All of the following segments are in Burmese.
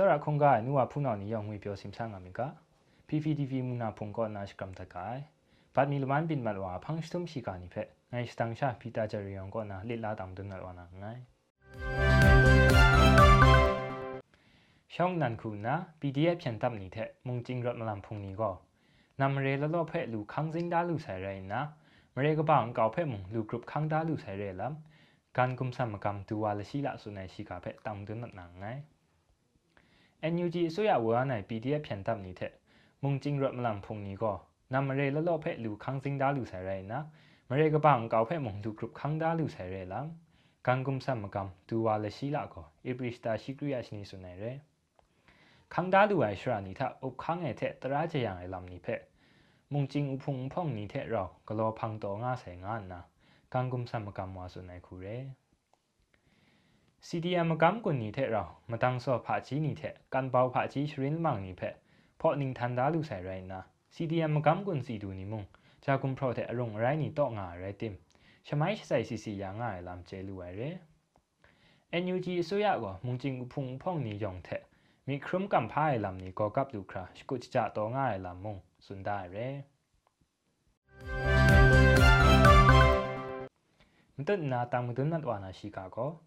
စရခုံကနူဝဖုနောနီယောင်ငွေပြောစင်ဆန်းငါမီက PPTV မူနာဖုန်ကောနာရှကမ်တကိုင်ဘာမီလမန်ပင်မလဝါဖန်းစတုံရှိကာနိဖက်ငိုင်စတန်ရှာပီတာဂျရီယောင်ကောနာလစ်လာတမ်ဒွန်နလဝနာငိုင်ရှောင်းနန်ခုနာ PDF ဖြန်တပ်နီတဲ့မုံကျင်းရတ်မလမ်ဖုန်နီကောနမ်ရေလလောဖက်လူခန်းစင်းဒါလူဆိုင်ရိုင်နာမရေကပောင်ကောက်ဖက်မုံလူဂရုပခန်းဒါလူဆို NUG အစိုးရဝါနိုင် PDF ဖြန်တပ်နေတဲ့မုံကျင်းရတ်မလမ်ဖုန်နီကောနမ်ရေလလောဖက်လူခန်းစင်းဒါလူဆိုင်ရိုင်နာမရေကပောင်ကောက်ဖက်မုံလူဂရုပခန်းဒါလူဆိုင်ရဲလမ်ကန်ကုမ်ဆမ်မကမ်တူဝါလရှိလာကောဧပရိစတာရှိကရိယရှိနေဆုနေရဲခန်းဒါလူအိုင်ရှရာနီထအုပ်ခန်းငယ်တဲ့တရာချေယံအလမ်နီဖက်မုံကျင်းဥဖုံဖုံနီတဲ့ရောဂလောဖန်းတော်ငါဆိုင်ငါနာကန်ကုမ်ဆမ်မကမ်ဝါဆုနေခုရဲ CDM กำกุนนี่เทเรามาตั้งสอบผาจีนี่เทกันเบาผาจีชรินมังนี่เพเพราะนิงทันดาลูใส่ไรนะ CDM กำกุนสีดูนี่มุงจากุมเพราะเทอรงไรนี่ตองาไรติมชไมใส่สีสียางง่ายลำเจลูไอเร NUG สุยะก็มุงจิงอุพุงพ่องนี่ยองเทมีครุมกำพายลำนี่ก็กับลูคราสกุจจะตอง่ายลำมุงสุนได้เรมันต้นนาตังมันต้นนัดวานาชิกาโกမုံချွာနီဖန်တဲ့ပေါင်းချံဝါဖြန်လာနီမရိုင်မွန်မီဂျန်ငါတော်ဆိုင်ရိုင်နာ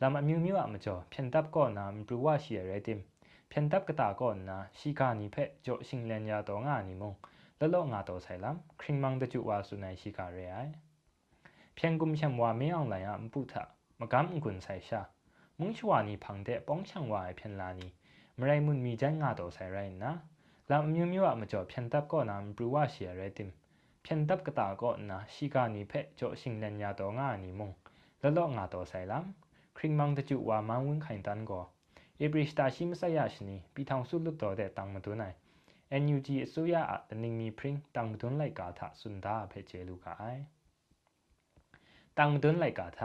လာမမြူမြူအမကျော်ဖြန်တပ်ကောနာမပရဝရှိရဲတင်ဖြန်တပ်ကတာကောနာရှိကာနီဖက်ကြောရှင်လန်ညာတော်ငါနီမုံလလောငါတော်ဆိုင်လမ်ခရင်မန်တကျဝါဆုနိုင်ရှိကာရဲအိုင်ဖြန်ကုမ်ချံဝါမေအောင်လိုင်အမပုထမကမ်ကွန်ဆိုင်ရှာမုံချွာနီဖန်တဲ့ပေါင်းချံဝါဖြန်လာနီမရိုင်မွန်မီဂျန်ငါတော်ဆိုင်ရိုင်နာလာမြူမြူအမကျော်ဖြန်တပ်ကောနာမပရဝရှိရဲတင် ဖြန်တပ်ကတာကောနာရှိကာနီဖက်ကြောရှင်လန်ညာတော်ငါနီမုံလလောငါတော်ဆိုင်လမ်ခရင်မန်တကျဝါမန်ဝင်းခိုင်တန်ကိုဧပြီစတာရှိမဆရရှိနီပီထောင်စုလွတ်တော်တဲ့တောင်မတွနိုင် NUG အစိုးရအတနင်းမီပရင်တောင်မတွန်းလိုက်ကာထစွန်ဒါဖက်ကျဲလူကအိုင်တောင်မတွန်းလိုက်ကာထ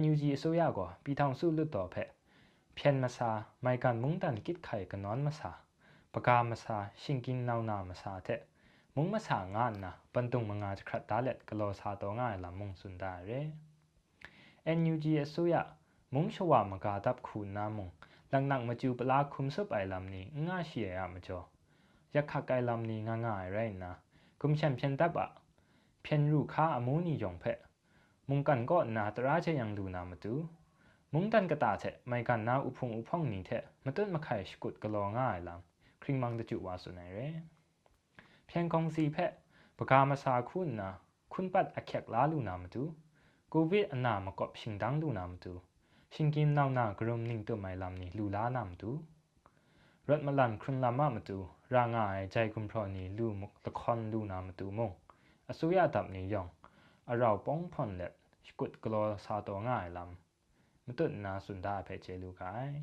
NUG အစိုးရကိုပီထောင်စုလွတ်တော်ဖက်ဖြန်မစာမိုင်ကန်မုန်တန်ကိတ်ခိုင်ကနွန်မစာပကာမစာရှင်ကင်းနောင်နာမစာတဲ့ မုံမဆာငါနာပန်တုံမငါခရတ်တာလက်ကလောစာတော့ငါလာမုံစွန်ဒါရဲ NUG အစိုးရမုံရှဝမကာတပ်ခုနာမုံလန်နန်မကျူပလာခုမ်ဆပ်အိုင်လမ်နီငါရှိရမကျော်ယက်ခကိုင်လမ်နီငါငါရဲနာကုမ်ချန်ဖြန်တပ်အဖြန်ရူခါအမူနီယုံဖက်မုံကန်ကောနာတရာချေယံလူနာမတူမုံတန်ကတာတဲ့မိုင်ကန်နာဥဖုံဥဖုံနီတဲ့မတွတ်မခိုင်ရှကုတ်ကလောငါအိုင်လမ်ခရင်မန်တကျူဝါဆုနိုင်ရဲพียงกองสีเพะปกามาสาคุณนะคุณปัดอแขกลาลูนามตูโควิดอนามกอบชิงดังลู ဖြန်ကုံစီဖက်ပကာမစာခုနာခွန်ပတ်အခက်လာလူနာမတူကိုဗစ်အနာမကော့ရှင်ဒန်းလူနာမတူရှင်ကင်းနောက်နာဂရုံနင်းတမိုင်လမ်နီလူလာနာမတူရတ်မလန်ခွန်လာမမတူရာငါရဲ့ဂျိုင်ကွန်ဖရော်နီလူမတခွန်လူနာမတူမုံအစိုးရတပ်နေယောင်အရောက်ပုံဖွန်လက်ကုတ်ကလောစာတော်ငါလမ်မတုနာစွန်ဒါဖဲချေလူကိုင်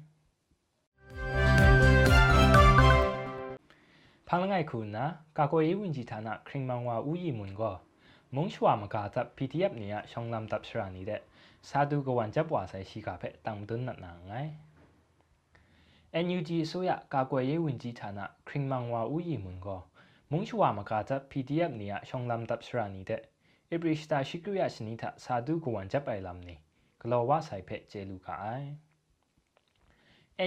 ဖန်လငိုက်ခုနာကာကွယ်ရေးဝန်ကြီးဌာနခရင်မန်ဝါဦးရီမွန်ကိုမုံချွာမကာတပ် PDF နေရရှောင်းလမ်တပ်စရာနေတဲ့စာဒူကဝန်တပ်ပွားဆိုင်ရှိကဖက်တမ်တွန်းနတ်နာငိုင် NUG အစိုးရကာကွယ်ရေးဝန်ကြီးဌာနခရင်မန်ဝါဦးရီမွန်ကိုမုံချွာမကာတပ် PDF နေရရှောင်းလမ်တပ်စရာနေတဲ့ဧပြီစတာရှိကရရှနီထစာဒူကဝန်တပ်ပိုင်လမ်နေဂလောဝဆိုင်ဖက်ကျေလူကအိုင်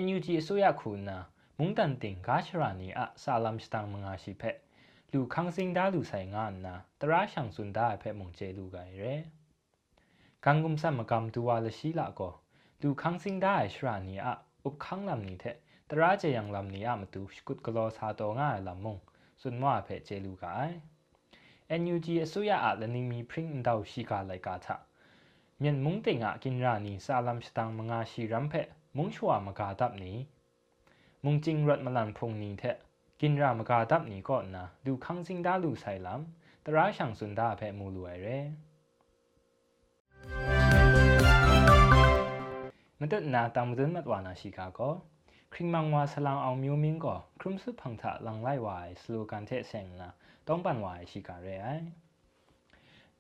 NUG အစိုးရခုနာ မုန်တန်တင်ဂါရှရာနီအဆာလမ်စတန်မငါရှိဖက်လူခန်းစင်းဒါလူဆိုင်ငါနာတရာရှန်စွန်ဒါဖက်မုံကျေလူကရဲကန်ဂုံဆမ်မကမ်တူဝါလရှိလာကိုလူခန်းစင်းဒါရှရာနီအဥပခန်းလမ်နီတဲ့တရာကျေယံလမ်နီအမတူစကုတ်ကလောစာတော်ငါလမ်မုံစွန်မွားဖက်ကျေလူကအိုင် NUG အစိုးရအလနီမီပရင်တောက်ရှိကလိုက်ကာသမြန်မုံတင်ငါကင်ရာနီဆာလမ်စတန်မငါရှိရမ်ဖက်မုံချွာမကာတပ်နီ มุงจิงรัดมาลันพงนี้เทกินรามกาดับนี้ก่อนนะดูคังซิงดาลูไซลัมตราช่างสุนดาแพมูลวยเรမတနာတမ်ဒန်မတ်ဝါနာရှိကာကိုခရင်မန်ဝါဆလောင်အောင်မျိုးမင်းကိုခရုမစုဖန်ထလန်လိုက်ဝိုင်စလိုကန်တဲ့ဆင်နာတောင်းပန်ဝိုင်ရှိကာရဲအိုင်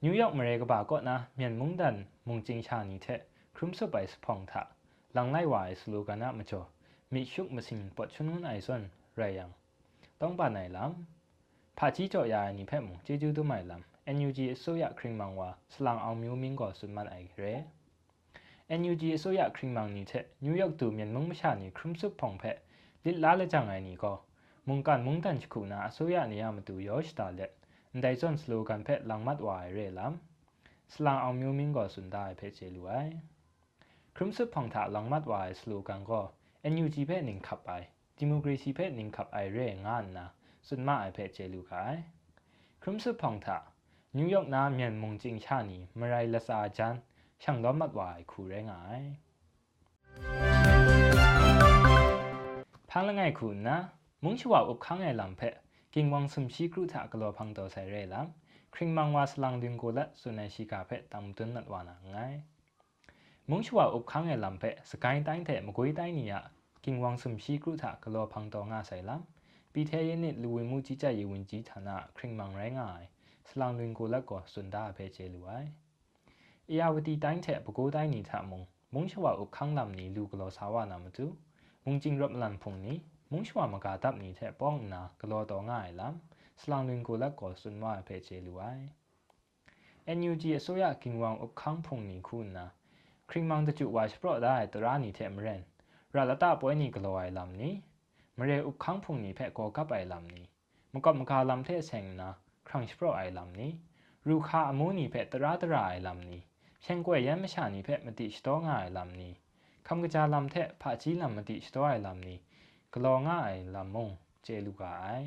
နယူးယောက်မရေကပါကောနာမြန်မုန်ဒန်မုန်ချင်းချာနီတဲ့ခရုမစုပိုင်စဖန်ထလန်လိုက်ဝိုင်စလိုကန်နာမကျော်มีชุกมาสิงปดชุนุนไอส่วนไรยังต้อ မိရှုမစင်ပတ်ချွန်းငွန်းအိုင်ဆွန်ရယံတောင်းပါနိုင်လမ်ဖာချီကြော်ရာနိဖက်မုံကျေကျူးတို့မိုင်လမ် NUG အစိုးရခရင်မောင်ဝါဆလောင်အောင်မျိုးမင်းကောဆွမ်မန်အိုင်ရဲ NUG အစိုးရခရင်မောင်နိချက်နယူးယောက်သူမြန်မုံမချနိခရင်စုဖုံဖက်လစ်လာလက်ချန်ငိုင်နီကောမုန်ကန်မုန်တန်ချခုနာအစိုးရနေရမတူယောရှ်တာလက်ဒိုင်ဇွန်စလိုဂန်ဖက်လောင်မတ်ဝါရဲလမ်စလောင်အောင်မျိုးမင်းကောဆွန်ဒိုင်ဖက်ချေလူအိုင်ခရင်စုဖုံတာလောင်မတ်ဝါစလိုဂန်ကော NUG ဖက်နင်ခပ်အိုင်ဒီမိုကရေစီဖက်နင်ခပ်အိုင်ရဲငါနာစွန်မအိုင်ဖက်ချေလူခိုင်ခရုမ်ဆုဖုံတာနယူးယောက်နာမြန်မုန်ကျင်းချာနီမရိုင်လဆာဂျန်ช่างล้อมมัดวายคูแรงไงพังละไงคุณนะมุงชวาอุบข้างไงลำเพะกิงวังสมชีกรุถากลัวพังตัวใส่เร่ลำคริงมังวาสลังดึงกูละสุนัยชิกาเพะตามตุนนัดวานาไงมุงชวาอุบข้างไง မုံချွာဥခန်းငယ်လမ်ဖက်စကိုင်းတိုင်းတဲ့မကွေးတိုင်းနီယာကင်ဝမ်ဆွမ်ရှိကရုထကလောဖန်တော်ငါဆိုင်လာပြီးထဲရင်နဲ့လူဝင်မှုကြီးကြပ်ရေးဝန်ကြီးဌာနခရင်မန်ရိုင်းငိုင်စလောင်လွင်ကိုလက်ကောစွန်ဒါဖဲချေလူဝိုင်အေယာဝတီတိုင်းတဲ့ပဲခူးတိုင်းနီထမုံမုံချွာဥခန်းလမ်နီလူကလောဆာဝနာမတူမုံကျင်းရပ်လန်ဖုန်နီမုံချွာမကာတပ်နီတဲ့ပေါင်နာကလောတော်ငါအိုင်လမ်စလောင်လွင်ကိုလက်ကောစွန်ဝါဖဲချေလူဝိုင် NUG အစိုးရကင်ဝမ်ဥခန်းဖုန်နီခုနာ ခရင်မန်တကျဝါစပရော့ဒါတရာနီထက်မရန်ရလတာပွဲနီကလောအိုင်လမ်နီမရေဥခန်းဖုန်နီဖက်ကောကပ်အိုင်လမ်နီမကပ်မကာလမ်တဲ့ဆင်နာခရန့်စပရော့အိုင်လမ်နီရူခါအမိုးနီဖက်တရာတရာအိုင်လမ်နီเช่นกวยยันไม่ชานีเพะมติสตอง่ายลำนี้คำกระจาลำเทะผาจีลำมติสตอไอลำนี้กลอง่ายลำมงเจลูกาย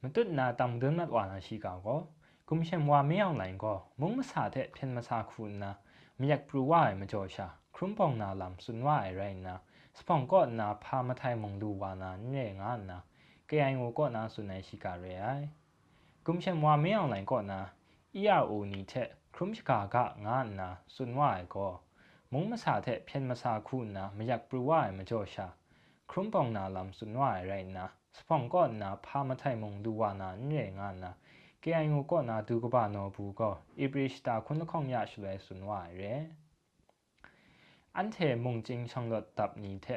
มันตุดนาตำเดินมัดวานาชีกาก็ กุมเชมว่าไม่เอาไหนก็มุงมาสาเทะเพียนมาสาคุณนะไม่อยากปรูว่าไอมาโจชาครุ่มปองนาลำสุนว่าไอไรนะสปองก็นาพามาไทยมงดูวานาเนี่ยงานนะเกยงก็นาสุนัยชิกาเรไอกุมเชมว่าไม่เอาไหนก็นะ ERO နီတဲ့ခရုမချကာကငါနာစွန်ဝိုင်ကိုမုံမစာတဲ့ဖြန်မစာခုနာမယက်ပရဝိုင်မကြောရှာခရုံပောင်နာလမ်စွန်ဝိုင်ရိုင်နာစပောင်ကောနာဖာမထိုင်မုံဒူဝါနာညေငါနာ KIO ကောနာဒူကဘာနောဘူးကောဣပရိစတာခွန်းခေါင်ရရှလွဲစွန်ဝိုင်ရဲอันเทมงจิงช่างลดตับนี้เท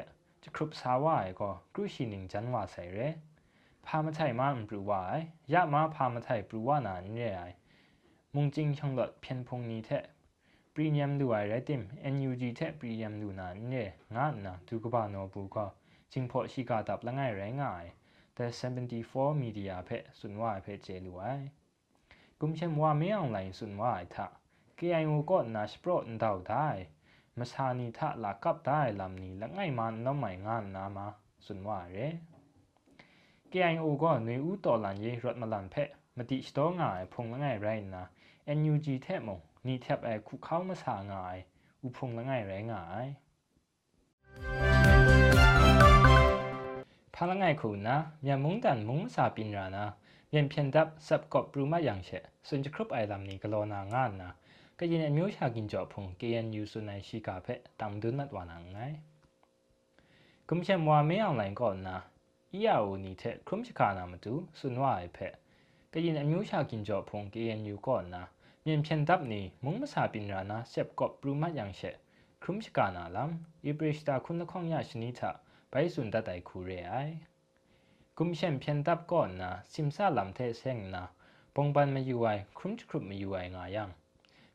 จะครุบสาวายก็กรุชินิงจันว่าใส่เรพามาไทยมาอันปรูวายยะมาพามาไทยปรูวานาเนี่ยไอမုံချင်းချောင်းလဖျန်ဖုန်နီတဲ့ပရီမီယမ်လူအိုင်ရတင် NUG တဲ့ပရီမီယမ်လူနာနေငါနာဒုကဘာနောဘူကချင်းဖို့ရှိကတပ်လငယ်ရဲငိုင် The 74 Media ဖက်စွန်ဝါဖက်ကျေလူအိုင် กุมเชมัวเมีองไรลสุนว่าทะกีไองูก็นาสโปรดเดาได้มาชานีทะลากับได้ลำนี้และง่ายมันน้องใหม่งานนามาสุนว่าเร่กีไองูก็หนุ่ยอู้ต่อหลันยีรถมาลันเพะมาติสโตงายพงละง่ายไรนะเอ็นยูจีเทบมงนี่แทบไอคุกเข้ามาสางายอุพงละง่ายไรงายพลังงานคุณนะอย่ามุ่งแต่มุ่งสาบินรานะ မြန်ဖြန်တပ်ဆပ်ကော့ပရူမယန်ရှေစွန်ချခရုပ်အိုင်လမ်နီကလောနာငါနာကရင်အမျိုးရှာကင်ကြောဖုန် KNU စွန်နိုင်ရှိကဖက်တမ်ဒွန်းနတ်ဝါနာငိုင်ကုမ်ချေမွာမေအောင်လိုင်းကောနာ EAO နီတဲ့ခရုမ်ချခါနာမတူစွန်ဝါအိုင်ဖက်ကရင်အမျိုးရှာကင်ကြောဖုန် KNU ကောနာမြန်ဖြန်တပ်နီမုံမစာပင်ရာနာဆက်ကော့ပရူမယန်ရှေခရုမ်ချကာနာလမ်ဣပရိစတာခုနခေါင်ရရှနီတာဘိုင်စွန်တတိုင်ခူရဲအိုင် กุมเชมเพียนตับก่อนนะซิมซาลำเทเซงนะปงบันมาอยู่ไอครุมครุบมาอยู่ไองายัง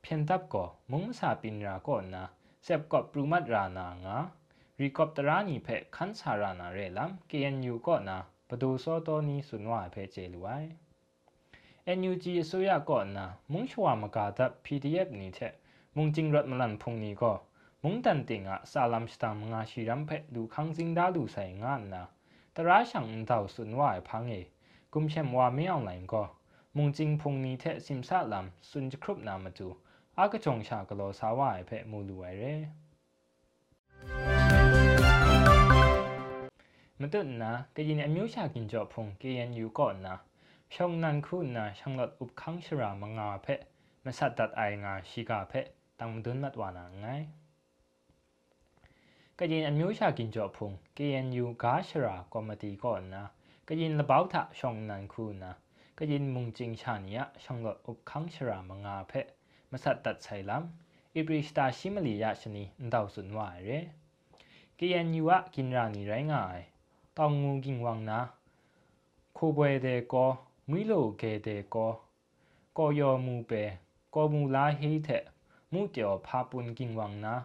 เพียนตับก่อมุงสาปินราก่อนนะเซบกอบปรุมัดรานางารีกอบตรานีเพคันสารานาเรลัมเกียนอยู่ก่อนนะปดูโซโตนีสุนวาเพเจลวย NUG အစိုးရကောနာမုံချွာမကာဒ PDF နေတဲ့မုံကျင်းရတ်မလန်ဖုန်နီကောမုံတန်တင်ကဆာလမ်စတမ်ငါရှိရမ်ဖက်လူခန်းစင်းဒါလူဆိုင်ငါနာ တရာရှန်တောက်စွန်ဝိုင်ဖန်းေกุมเชมว่าไม่ออนไลน์ก็มุงจิงพงนี้เทสิมซาลำสุนจะครุบนามาจูอากระจงชากโลสาวายเพมูลูไอเร่มันตุนนะก็ยินอมิวชากินจอพง KNU ก่อนนะช่องนั้นคุณนะช่างลดอุบคังชรามังงาเพะมาสัตตัดไองาชิกาเพะตั้งดุนมัดวานาไงก็ยินอันมิวชากินจอพุง ကရင်အမျိုးရှာကင်ကြော့ဖုံ KNU ဂါရှရာကော်မတီကောနာကရင်လဘောက်ထရှောင်းနန်ခုနာကရင်မုန်ကျင်းချာနီယရှောင်းလော့ဥပခန်းရှရာမငါဖက်မဆတ်တတ်ဆိုင်လမ်အပရိစတာရှိမလီယရှနီအန်တောက်စွန်ဝါရဲ KNU ကကင်ရာနီရိုင်းငိုင်တောင်ငူကင်ဝမ်နာခိုဘွေတဲ့ကောမီလိုကေတဲ့ကောကော်ယောမူပဲကော်မူလာဟေးတဲ့မူကျော်ဖာပွန်ကင်ဝမ်နာ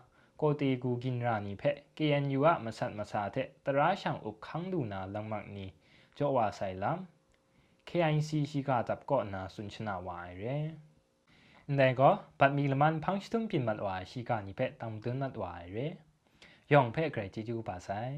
ကိုတီကူဂိနရာနီဖက် KNU ကမဆတ်မဆာတဲ့တရာရှောင်ဥခန်းဒူနာလမန်နီကျောဝါဆိုင်လမ် KIC ရှိကတပ်ကောနာဆွန်ချနာဝိုင်ရဲန်ဒန်ကပတ်မီလမန်ဖန့်စတုံပင်မတ်ဝါရှိကနိဖက်တမ်တွန်းနတ်ဝါရဲယောင်ဖက်ဂရေဂျီဂျူပါဆိုင်